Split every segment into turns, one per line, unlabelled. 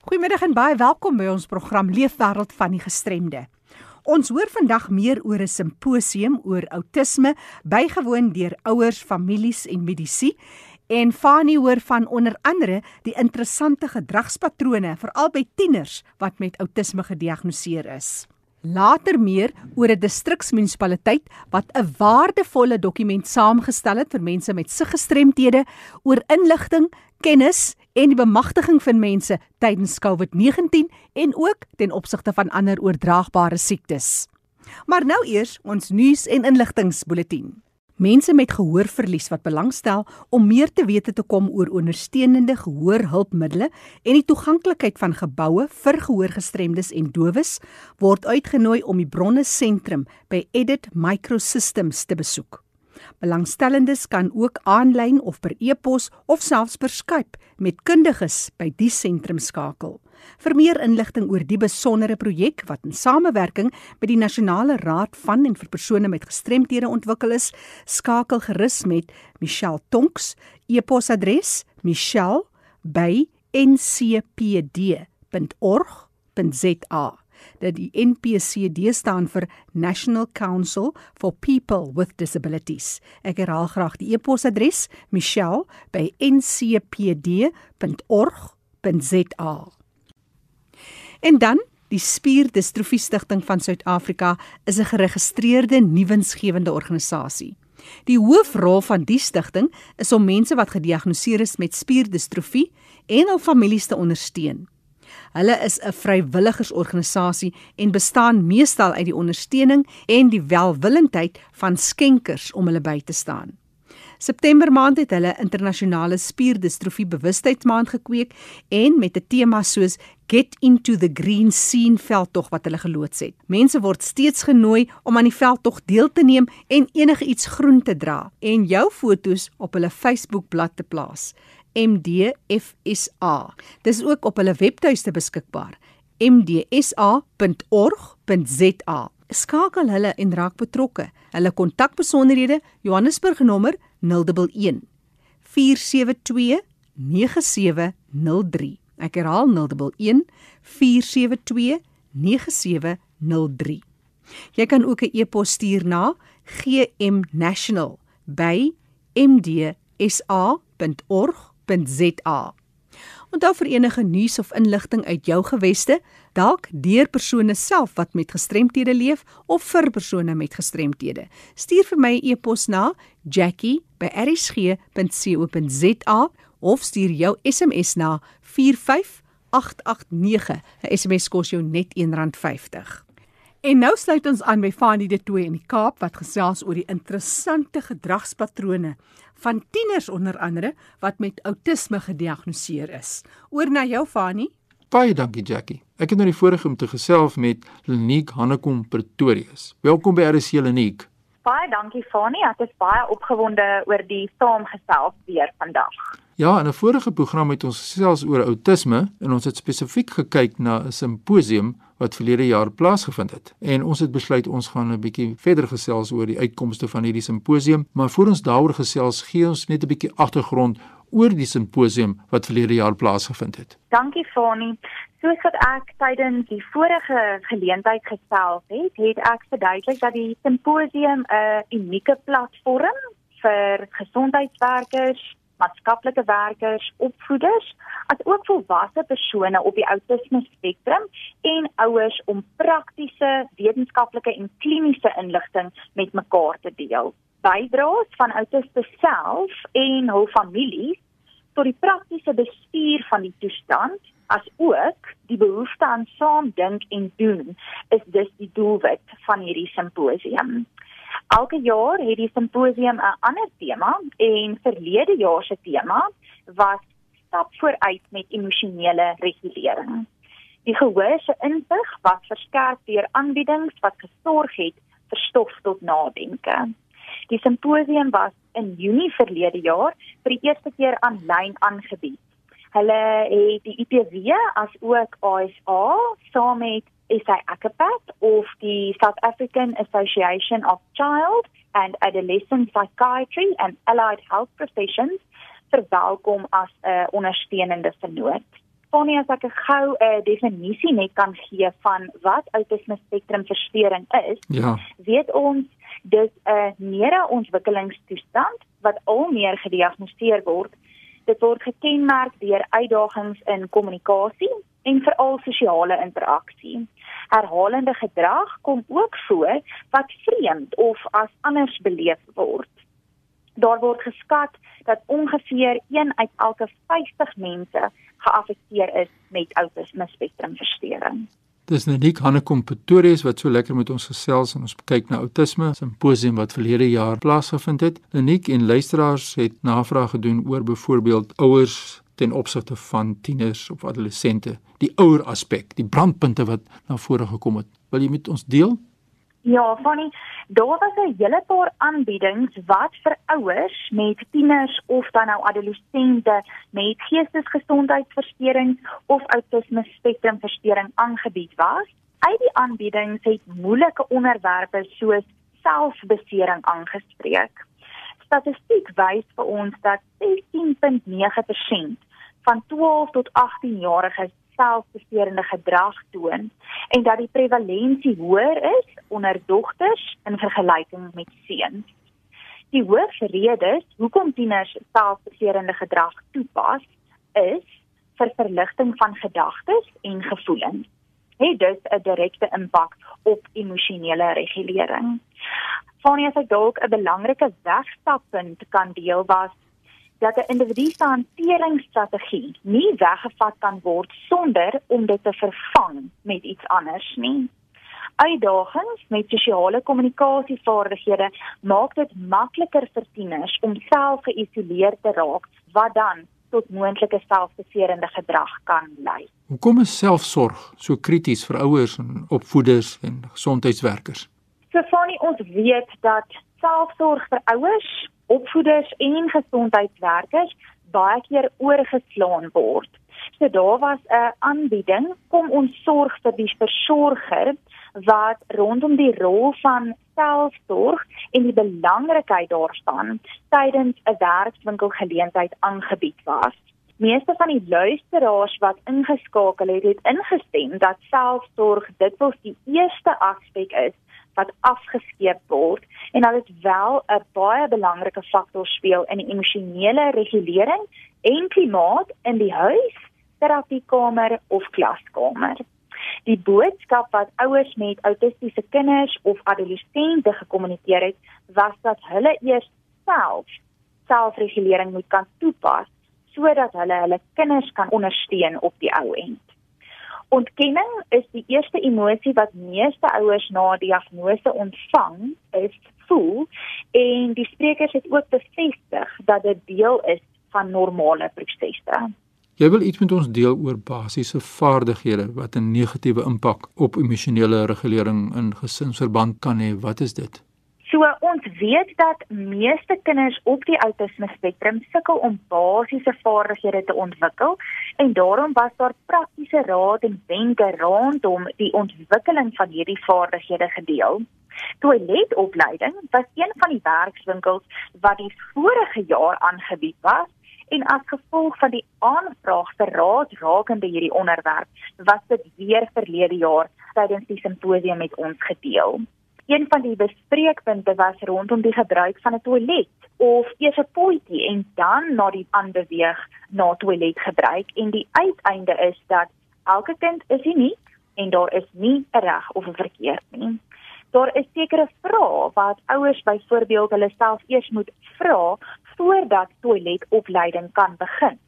Goeiemiddag en baie welkom by ons program Leefwêreld van die Gestremde. Ons hoor vandag meer oor 'n simposium oor outisme bygewoon deur ouers, families en medisy. En Fani hoor van onder andere die interessante gedragspatrone veral by tieners wat met outisme gediagnoseer is. Later meer oor 'n distriksmunisipaliteit wat 'n waardevolle dokument saamgestel het vir mense met siggestremthede oor inligting, kennis en die bemagtiging van mense tydens COVID-19 en ook ten opsigte van ander oordraagbare siektes. Maar nou eers ons nuus en inligtingsbulletin. Mense met gehoorverlies wat belangstel om meer te wete te kom oor ondersteunende gehoorhulpmiddels en die toeganklikheid van geboue vir gehoorgestremdes en dowes word uitgenooi om die bronne sentrum by Edit Microsystems te besoek. Belangstellendes kan ook aanlyn of per e-pos of selfs per Skype met kundiges by die sentrum skakel. Vir meer inligting oor die besondere projek wat in samewerking met die Nasionale Raad van en vir persone met gestremthede ontwikkel is, skakel gerus met Michelle Tonks, e-posadres michelle@ncpd.org.za dat die NPCD staan vir National Council for People with Disabilities. Ek herhaal graag die e-posadres michelle@ncpd.org.za. En dan Die Spierdistrofie Stichting van Suid-Afrika is 'n geregistreerde nuwensgewende organisasie. Die hoofrol van die stigting is om mense wat gediagnoseer is met spierdistrofie en hul families te ondersteun. Hulle is 'n vrywilligersorganisasie en bestaan meestal uit die ondersteuning en die welwillendheid van skenkers om hulle by te staan. September maand het hulle internasionale spierdistrofie bewustheidsmaand gekweek en met 'n tema soos Get into the Green Scene veldtog wat hulle geloods het. Mense word steeds genooi om aan die veldtog deel te neem en enige iets groen te dra en jou fotos op hulle Facebook-blad te plaas. MDFSA. Dis ook op hulle webtuiste beskikbaar. mdsa.org.za. Skakel hulle en raak betrokke. Hulle kontakbesonderhede: Johannesburg nommer 011 472 9703. Ek herhaal 011 472 9703. Jy kan ook 'n e-pos stuur na gmnational@mdsa.org www.rsg.co.za. Onthou vir enige nuus of inligting uit jou geweste, dalk deur persone self wat met gestremthede leef of vir persone met gestremthede. Stuur vir my 'n e e-pos na jackie@rsg.co.za of stuur jou SMS na 45889. 'n SMS kos jou net R1.50. En nou sluit ons aan by Fanie de Tooy in die Kaap wat gesels oor die interessante gedragspatrone van tieners onder andere wat met outisme gediagnoseer is. Oor na jou Fanie.
Baie dankie Jackie. Ek het nou die voorreg om te gesels met Lenique Hannekom Pretorius. Welkom by RC Lenique.
Baie dankie Fanie. Ek is baie opgewonde oor die saamgesels weer vandag.
Ja, in 'n vorige program het ons gesels oor outisme en ons het spesifiek gekyk na 'n simposium wat verlede jaar plaasgevind het. En ons het besluit ons gaan 'n bietjie verder gesels oor die uitkomste van hierdie simposium, maar voor ons daaroor gesels, gee ons net 'n bietjie agtergrond oor die simposium wat verlede jaar plaasgevind het.
Dankie Fani. Soos wat ek tydens die vorige geleentheid gesels het, het ek verduidelik dat die simposium 'n unieke platform vir gesondheidswerkers maatskaplike werkers, opvoeders, as ook volwasse persone op die outisme spektrum en ouers om praktiese, wetenskaplike en kliniese inligting met mekaar te deel. Bydraes van autiste self en hul families tot die praktiese bestuur van die toestand as ook die behoefte aan saam dink en doen is dus die doelwit van hierdie simposium. Elke jaar het die simposium 'n ander tema en verlede jaar se tema was stap vooruit met emosionele regulering. Die gehoor se insig was versterk deur aanbiedings wat gesorg het vir stof tot nadenke. Die simposium was in Junie verlede jaar vir die eerste keer aanlyn aangebied. Hulle het die IPW as ook ASA saam met SA ACAPAT of die South African Association of Child and Adolescent Psychiatry and Allied Health Professions verwelkom as 'n uh, ondersteunende vernoot. Fanny as ek 'n gou 'n uh, definisie net kan gee van wat outisme spektrum verstoring is.
Ja.
Weet ons dis 'n neuroontwikkelingstoestand wat al meer gediagnoseer word. Dit word gekenmerk deur uitdagings in kommunikasie en veral sosiale interaksie. Herhalende gedrag kom ook voor wat vreemd of as anders beleef word. Daar word geskat dat ongeveer 1 uit elke 50 mense geaffekteer is met outisme spektrumversteuring.
Dis Nick Hannekom Pretorius wat so lekker met ons gesels en ons kyk na outisme simposium wat verlede jaar plaasgevind het. Nick en luisteraars het navraag gedoen oor byvoorbeeld ouers ten opsigte van tieners of adolessente, die ouer aspek, die brandpunte wat na vore gekom het. Wil jy met ons deel?
Ja, Fanny, daar was 'n hele paar aanbiedings wat vir ouers met tieners of dan nou adolessente met geestesgesondheidsversteurings of outisme spektrumversteuring aangebied was. Uit die aanbiedings het moeilike onderwerpe soos selfbesering aangespreek. Statistiek wys vir ons dat 16.9% van 12 tot 18 jariges selfbesterende gedrag toon en dat die prevalensie hoër is onder dogters in vergelyking met seuns. Die hoofredes hoekom tieners selfbesterende gedrag toepas is vir verligting van gedagtes en gevoelens. Het dus 'n direkte impak op emosionele regulering. Vanie as ek dalk 'n belangrike wegstappunt kan deel was dat 'n individu se hanteringsstrategie nie weggevat kan word sonder om dit te vervang met iets anders nie. Uitdagings met sosiale kommunikasievaardighede maak dit makliker vir tieners om self geïsoleer te raak wat dan tot moontlike selfbeserende gedrag kan lei.
Hoekom is selfsorg so krities vir ouers en opvoeders en gesondheidswerkers?
Sofanie, ons weet dat selfsorg vir ouers opvoeders en gesondheidswerkers baie keer oorgeslaan word. So daar was 'n aanbieding kom ons sorg vir die versorger wat rondom die rol van selfsorg en die belangrikheid daarvan tydens 'n werkswinkel geleentheid aangebied was. Meeste van die luisteraars wat ingeskakel het, het ingestem dat selfsorg dikwels die eerste aspek is wat afgeskeep word en dat dit wel 'n baie belangrike faktor speel in die emosionele regulering en klimaat in die huis, terapiekamer of klaskamer. Die boodskap wat ouers met autistiese kinders of adolessente gekommunikeer het, was dat hulle eers self selfregulering moet kan toepas sodat hulle hulle kinders kan ondersteun op die ou end. Ontkenning is die eerste emosie wat meeste ouers na diagnose ontvang, is voel en die sprekers het ook bevestig dat dit deel is van normale prosesse.
Jy wil iets met ons deel oor basiese vaardighede wat 'n negatiewe impak op emosionele regulering in gesinsverband kan hê. Wat is dit?
So ons weet dat meeste kinders op die outisme spektrum sukkel om basiese vaardighede te ontwikkel en daarom was daar praktiese raad en wenke rondom die ontwikkeling van hierdie vaardighede gedeel. Toiletopleiding was een van die werkswinkels wat die vorige jaar aangebied was en as gevolg van die aanvraag vir raad rakende hierdie onderwerp was dit weer verlede jaar tydens die simposium met ons gedeel een van die bespreekpunte was rondom die gebruik van 'n toilet of eers 'n potjie en dan na die aanbeweeg na toilet gebruik en die uiteinde is dat elke kind is uniek en daar is nie 'n reg of 'n verkeerd nie. Daar is sekere vrae wat ouers byvoorbeeld hulle self eers moet vra voordat toiletopleiding kan begin.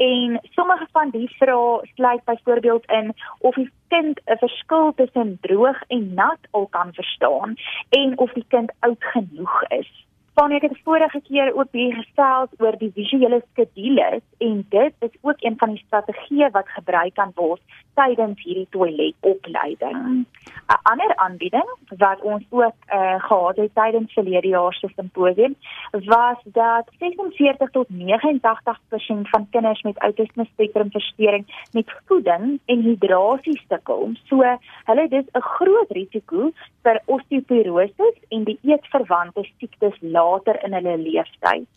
En sommige van die vrae sluit byvoorbeeld in of die kind 'n verskil tussen droog en nat al kan verstaan en of die kind oud genoeg is. Van ek het vorige keer ook hier gesels oor die visuele skedules en dit is ook een van die strategieë wat gebruik kan word tydens hierdie toiletopleiding. 'n Ander aanbieding wat ons ook uh, gehad het tydens verlede jaar se simposium was dat 46 tot 89% van kinders met outisme spektrum verstoring met voeding en hidrasie sukkel. So hulle dus 'n groot risiko vir osteoporose en die eetverwante siektes later in hulle lewenstyd.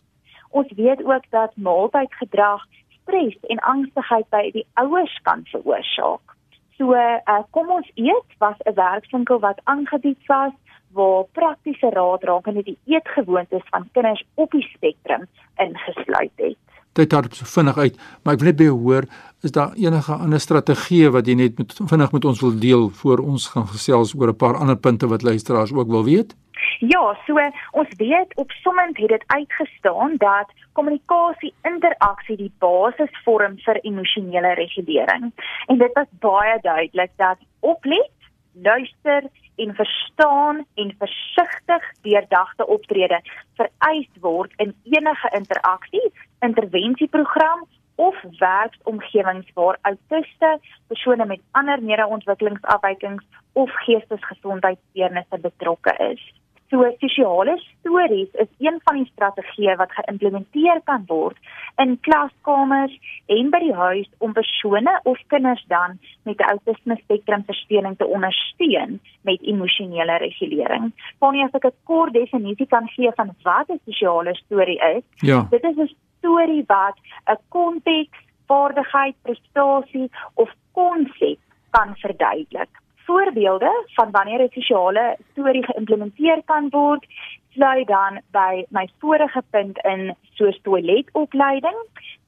Ons weet ook dat maaltydgedrag stres en angstigheid by die ouers kan veroorsaak. So uh, kom ons eet was 'n werkswinkel wat aangebied was waar praktiese raad rakende die eetgewoontes van kinders op die spektrum ingesluit het.
Dit het so vinnig uit, maar ek wil net by hoor, is daar enige ander strategie wat jy net met vinnig met ons wil deel voor ons gaan gesels oor 'n paar ander punte wat luisteraars ook wil weet?
Ja, so ons weet op sommend het dit uitgestaan dat kommunikasie interaksie die basis vorm vir emosionele regulering. En dit was baie duidelik dat oplet, luister en verstaan en versigtig deurdagte optrede vereis word in enige interaksie, intervensieprogram of werksomgewings waar autiste, persone met ander neurontwikkelingsafwykings of geestesgesondheidssteurnisse betrokke is. So sosiale stories is een van die strategieë wat geïmplementeer kan word in klaskamers en by die huis om persone of kinders dan met autisme spektrum versteuring te ondersteun met emosionele regulering. Wanneer as ek 'n kort definisie kan gee van wat 'n sosiale storie is,
ja.
dit is 'n storie wat 'n konteks, vaardigheid, prestasie of konsep kan verduidelik voorbeelde van wanneer 'n sosiale storie geïmplementeer kan word, sluit dan by my vorige punt in soos toiletopleiding,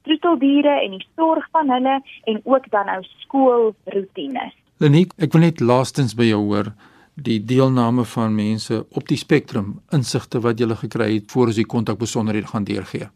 troeteldiere en die sorg van hulle en ook dan nou skoolroetines.
Leniek, ek wil net laastens by jou hoor die deelname van mense op die spektrum insigte wat jy gekry het voor as jy kontak besonderhede gaan deurgee.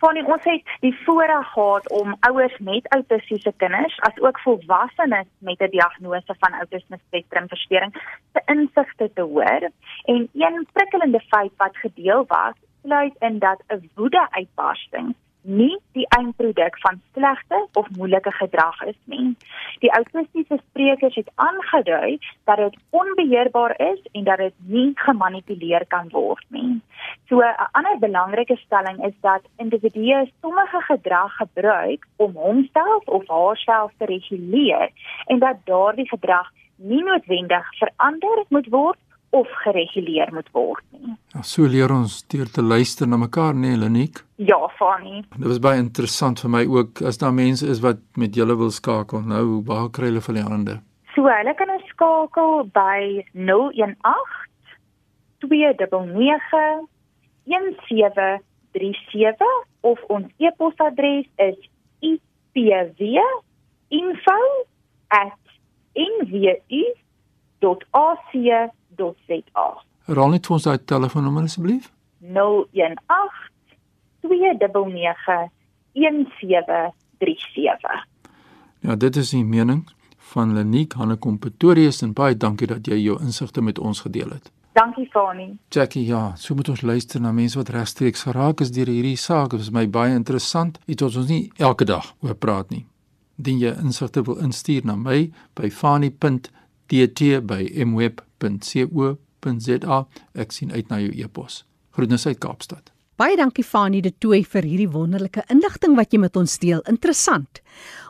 Fanny, ons het die voorreg gehad om ouers met autistiese kinders as ook volwassenes met 'n diagnose van autisme spektrum verstoring se insigte te hoor. En een prikkelende feit wat gedeel was, sluit in dat 'n woede-uitbarsting nie die eindproduk van slegte of moeilike gedrag is nie. Die autistiese sprekers het aangedui dat dit onbeheerbaar is en dat dit nie gemanipuleer kan word nie. So 'n ander belangrike stelling is dat individue sommige gedrag gebruik om homself of haarself te reguleer en dat daardie gedrag nie noodwendig verander moet word of gereguleer moet word nie.
Ja, so leer ons deur te luister na mekaar, nee, Leniek.
Ja, Fanny.
Dit was baie interessant vir my ook as daar mense is wat met julle wil skakel. Nou, waar kry hulle van die hande?
So hulle kan ons skakel by 018 299 1737 of ons e-posadres is ipw.info@nwu.ac www.rsg.co.za.
Raal net vir ons daai telefoonnommer asseblief.
018 299 1737.
Ja, dit is die mening van Leniek Hannekom Pretorius en baie dankie dat jy jou insigte met ons gedeel het.
Dankie Fani.
Jackie, ja, so moet ons luister na mense wat regstreeks geraak is deur hierdie saak. Dit is my baie interessant. Iets wat ons nie elke dag oor praat nie. Indien jy insigte wil instuur na my by fani.dt@mweb www.co.za. Ek sien uit na jou e-pos. Groetnisse uit Kaapstad.
Baie dankie Fanie de Tooi vir hierdie wonderlike inligting wat jy met ons deel. Interessant.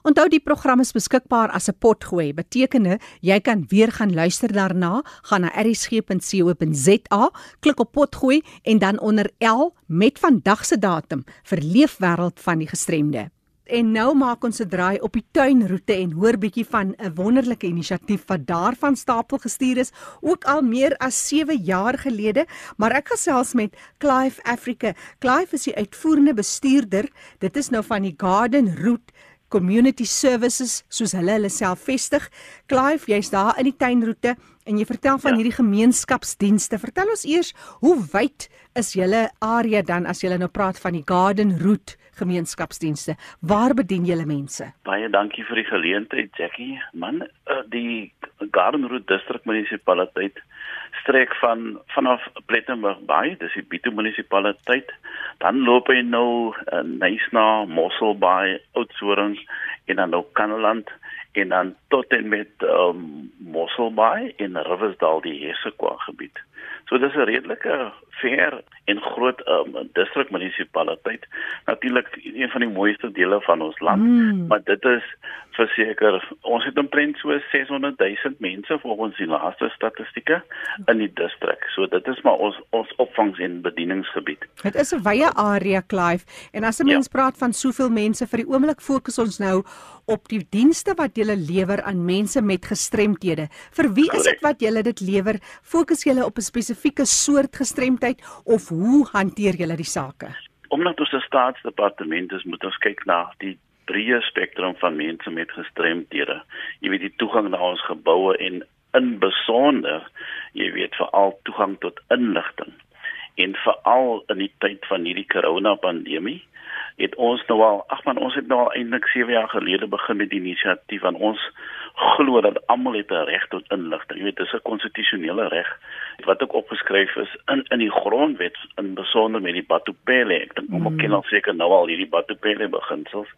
Onthou die program is beskikbaar as 'n potgooi. Beteken jy kan weer gaan luister daarna. Gaan na erisg.co.za, klik op potgooi en dan onder L met vandag se datum vir leefwêreld van die gestremde. En nou maak ons 'n draai op die tuinroete en hoor bietjie van 'n wonderlike inisiatief wat daarvan stapel gestuur is, ook al meer as 7 jaar gelede, maar ek gesels met Clive Africa. Clive is die uitvoerende bestuurder. Dit is nou van die Garden Route Community Services soos hulle hulle self vestig. Clive, jy's daar in die tuinroete en jy vertel van ja. hierdie gemeenskapsdienste. Vertel ons eers, hoe wyd is julle area dan as jy nou praat van die Garden Route gemeenskapsdienste. Waar bedien julle mense?
Baie dankie vir die geleentheid, Jackie. Man, uh, die Garden Route District munisipaliteit strek van vanaf Plettenberg Bay, dis die Bito munisipaliteit, dan loop hy nou uh, Nysna, Mossel Bay, Oudtshoorn en dan nou Kannaland en dan tot en met um, Mossel Bay en Riversdal die Hessequa gebied. So dis 'n redelike ver en groot um, distrik munisipaliteit. Natuurlik een van die mooiste dele van ons land, mm. maar dit is verseker ons het omtrent so 600 000 mense volgens die laaste statistieke in die distrik. So dit is maar ons ons opvangs en bedieningsgebied.
Dit is 'n wye area Clive en as 'n mens ja. praat van soveel mense vir die oomblik fokus ons nou op die dienste wat jy lewer aan mense met gestremthede. Vir wie is dit wat jy dit lewer? Fokus jy op 'n spesifieke soort gestremdheid of hoe hanteer jy die sake?
Omdat ons 'n staatsdepartement is, moet ons kyk na die breë spektrum van mense met gestremthede. Jy weet die toegang na ons geboue en in besonder, jy weet veral toegang tot inligting. En veral in die tyd van hierdie corona pandemie het ons nou al ag man ons het nou al eintlik 7 jaar gelede begin met die inisiatief van ons glo dat almal het 'n reg tot inligting. Jy weet dis 'n konstitusionele reg wat ook opgeskryf is in in die grondwet in besonder met die Batupele. Ek dink mm. ken al seker nou al hierdie Batupele beginsels.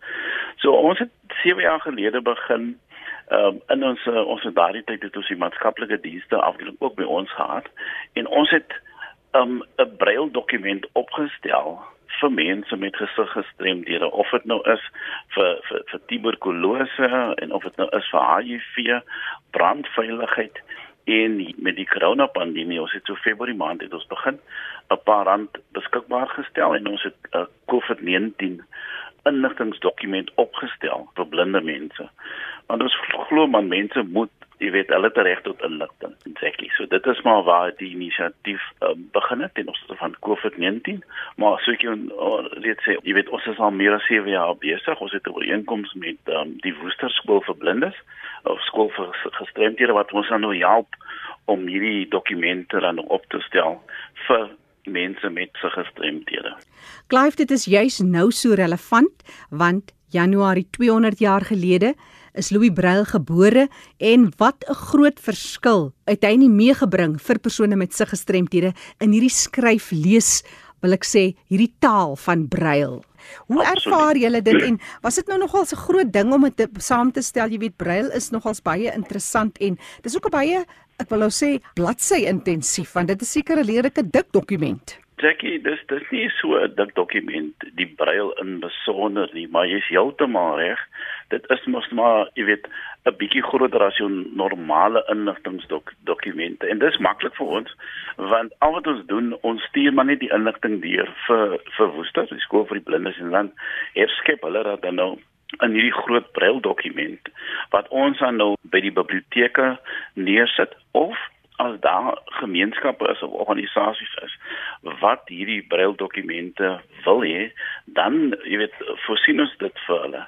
So ons het 7 jaar gelede begin Um, in ons ons het daardie tyd het ons die maatskaplike dienste afdeling ook by ons gehad en ons het um, 'n um, braille dokument opgestel vir mense met gesiggestremdhede of dit nou is vir vir vir tuberkulose en of dit nou is vir HIV, brandveiligheid en met die corona pandemie ons het so Februarie maand het ons begin 'n paar rand beskikbaar gestel en ons het 'n uh, COVID-19 inligtingsdokument opgestel vir blinde mense. Want ons glo man mense moet jy weet hulle het reg tot inligting exactly. So dit is maar waar die inisiatief um, begin het ten opsigte van COVID-19 maar so ek net sê jy weet ons is al meer as 7 jaar besig ons het 'n ooreenkoms met um, die Woester skool vir blindes of skool vir gestremdhede wat ons nou help om hierdie dokumente dan op te stel vir mense met gestremdhede.
Clive dit is juis nou so relevant want Januarie 200 jaar gelede is Louis Braille gebore en wat 'n groot verskil het hy nie meegebring vir persone met sig gestremthede in hierdie skryf lees wil ek sê hierdie taal van Braille. Hoe Absoluut. ervaar julle dit en was dit nou nogal 'n groot ding om dit saam te stel? Jy weet Braille is nogals baie interessant en dis ook 'n baie ek wil nou sê bladsy intensief want dit is seker 'n leerlike dik dokument.
Jackie, dis dis nie so 'n dik dokument die Braille in besonder nie, maar jy's heeltemal reg. Dit is mos maar, jy weet, 'n bietjie groter as jou normale inligtingdokumente en dis maklik vir ons want al wat ons doen, ons stuur maar net die inligting deur vir vir Woester, die skool vir die blindes en dan herskep hulle dit dan nou in hierdie groot braille dokument wat ons dan nou by die biblioteke neersit of as daar gemeenskappe is of organisasies is wat hierdie braille dokumente wil hê dan jy weet voorsien ons dit vir hulle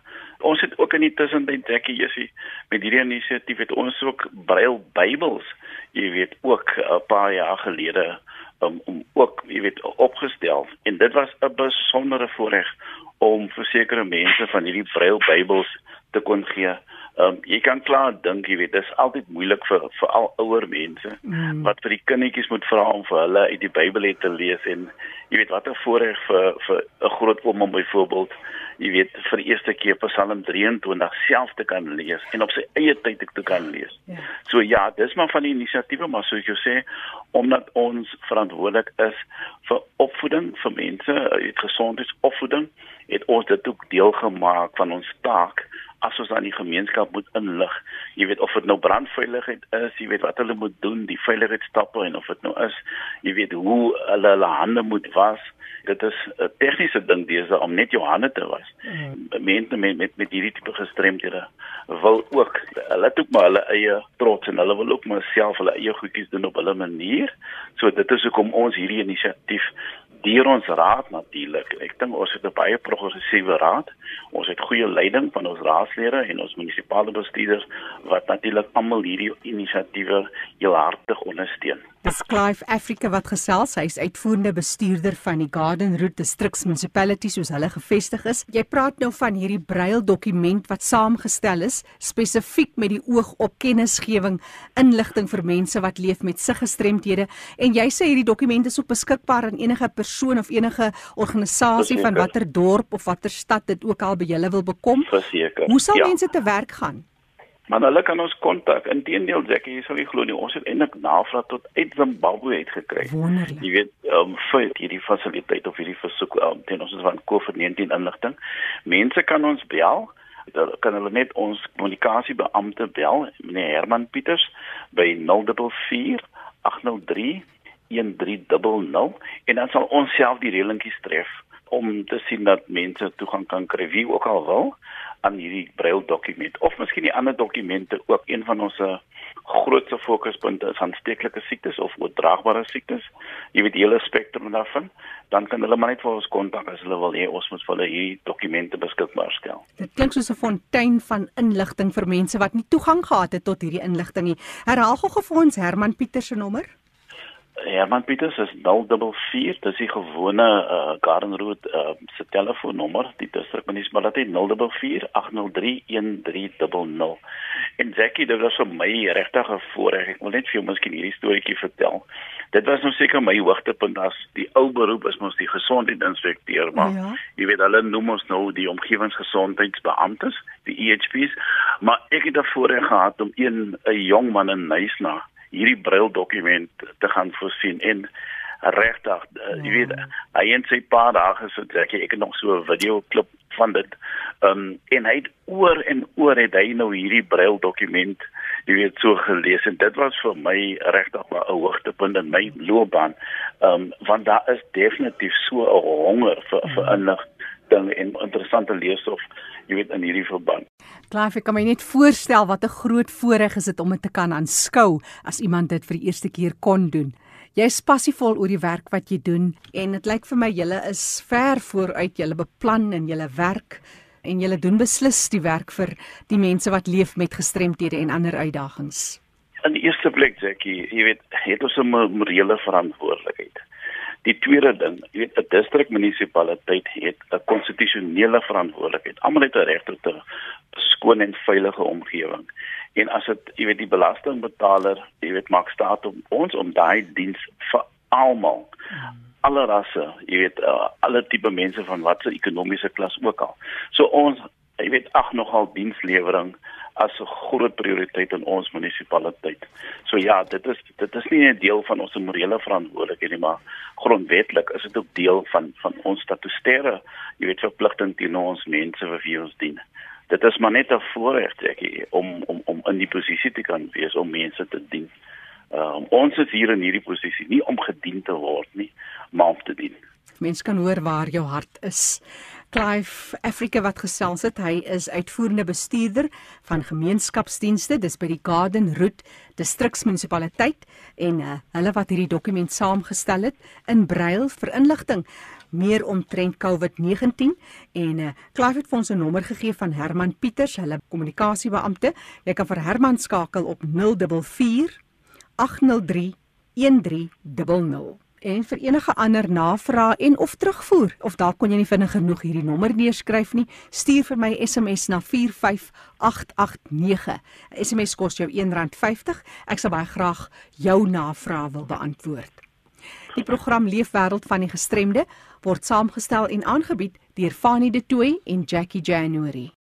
ons het ook in die tussentyd dekkie Jessie met hierdie inisiatief het ons ook braille Bybels jy weet ook 'n paar jaar gelede um, om ook jy weet opgestel en dit was 'n besondere voorreg om vir sekere mense van hierdie braille Bybels te kon gee. Ehm um, jy kan klaar dink jy weet dis altyd moeilik vir vir al ouer mense mm. wat vir die kindertjies moet vra om vir hulle uit die Bybel te lees en jy weet wat 'n voorreg vir vir 'n groot oom byvoorbeeld jy weet vir die eerste keer Psalm 23 self te kan lees en op sy eie tyd te kan lees. Ja. So ja, dis maar van die inisiatiewe maar soos jy sê omdat ons verantwoordelik is vir opvoeding vir mense, gesondheidsopvoeding, het ons dit ook deel gemaak van ons taak as ons aan die gemeenskap moet inlig. Jy weet of dit nou brandveiligheid is, jy weet wat hulle moet doen, die veiligheidsstappe en of dit nou is, jy weet hoe hulle hulle hande moet was dit is 'n tegniese ding dese om net jou hande te was. Mm. Mense met met met hierdie tipe gestremdhede wil ook hulle het ook maar hulle eie trots en hulle wil ook maar self hulle eie goedjies doen op hulle manier. So dit is hoekom ons hierdie inisiatief deur ons raad natuurlik. Ek dink ons het 'n baie progressiewe raad. Ons het goeie leiding van ons raadslede en ons munisipale bestuurders wat natuurlik almal hierdie inisiatiewe heel hartig ondersteun.
Dis Clive Africa wat gesels. Hy's uitvoerende bestuurder van die Garden Route District Municipality soos hulle gevestig is. Jy praat nou van hierdie braille dokument wat saamgestel is spesifiek met die oog op kennisgewing, inligting vir mense wat leef met siggestremthede en jy sê hierdie dokument is ook beskikbaar aan enige persoon of enige organisasie van watter dorp of watter stad dit ook al by julle wil bekom.
Verseker.
Hoe sal ja. mense te werk gaan?
Maar hulle kan ons kontak. Inteendeel, Jackie, jy sal nie glo nie, ons het eintlik navraag tot uit Zimbabwe uit gekry.
Wonderlik.
Jy weet, ehm um, vir hierdie fasiliteit of hierdie versoek um, ten ons van COVID-19 inligting. Mense kan ons bel. Dan kan hulle net ons kommunikasiebeampte bel, meneer Herman Pieters by 044 803 1300 en dan sal ons self die reëlingkies tref om te sien dat mense toegang kan kry wie ook al wil aan hierdie braille dokument of miskien die ander dokumente ook. Een van ons eh, grootste fokuspunte is aansteeklike siektes of oordraagbare siektes. Jy weet die hele spektrum daarvan. Dan kan hulle maar net vir ons kontak as hulle wil hê ons moet vir hulle hierdie dokumente beskikbaar stel.
Dit klink soos 'n fontein van inligting vir mense wat nie toegang gehad het tot hierdie inligting nie. Herhaal gou vir ons Herman Pieter se nommer
Herman Pieters is 044, dis die gewone uh, Garden Road uh, se telefoonnommer, die distrikmunisipaliteit 044 803 1300. En Jackie, dit was vir my regtig 'n voorreg. Ek wil net vir jou miskien hierdie storieetjie vertel. Dit was nou seker my hoogtepunt as die ou beroep is mos die gesondheidsinspekteur, maar ja. jy weet hulle noem ons nou die omgewingsgesondheidsbeamptes, die EHPs, maar ek het daarvoor gehad om een 'n jong man in Nysna hierdie braille dokument te gaan voorsien en regtig uh, jy weet hy en sy pa daar gesit ek ek het nog so 'n video klip van dit um, en hy het oor en oor het hy nou hierdie braille dokument jy weet so gelees en dit was vir my regtig 'n hoogtepunt in my loopbaan um, want daar is definitief so 'n honger vir vir mm. inligting en interessante leesstof jy weet in hierdie verband
Klaar, ek kan my net voorstel wat 'n groot voorreg is dit om dit te kan aanskou as iemand dit vir die eerste keer kon doen. Jy is passievol oor die werk wat jy doen en dit lyk vir my julle is ver vooruit julle beplan en julle werk en julle doen beslis die werk vir die mense wat leef met gestremthede en ander uitdagings.
In die eerste plek Jackie, jy weet, het ons 'n morele verantwoordelikheid. Die tweede ding, jy weet 'n distrikmunisipaliteit het 'n konstitusionele verantwoordelikheid. Almal het 'n reg tot 'n skoon en veilige omgewing. En as dit, jy weet, die belastingbetaler, jy weet, maak staat om ons om daai diens vir almal alle rasse, jy weet, uh, alle tipe mense van watter ekonomiese klas ook al. So ons, jy weet, ag nogal dienslewering as 'n groot prioriteit in ons munisipaliteit. So ja, dit is dit is nie 'n deel van ons morele verantwoordelikheid nie, maar grondwetlik is dit ook deel van van ons statutêre, jy weet, verpligting teenoor ons mense vir wie ons dien. Dit is maar net 'n voorreg ek om om om in die posisie te kan wees om mense te dien. Um, ons is hier in hierdie posisie nie om gedien te word nie, maar om te dien.
Mense kan hoor waar jou hart is. Clive Africa wat gesels het, hy is uitvoerende bestuurder van gemeenskapsdienste, dis by die Garden Route distriksmunisipaliteit en uh, hulle wat hierdie dokument saamgestel het in brail vir inligting meer omtrent COVID-19 en uh, Clive het vir ons 'n nommer gegee van Herman Pieters, hulle kommunikasiebeampte. Jy kan vir Herman skakel op 044 803 1300 en vir enige ander navrae en of terugvoer of dalk kon jy nie vinnig genoeg hierdie nommer neerskryf nie, stuur vir my SMS na 45889. SMS kos jou R1.50. Ek sal baie graag jou navrae wil beantwoord. Die program Leefwêreld van die Gestremde word saamgestel en aangebied deur Fanie De Tooy en Jackie January.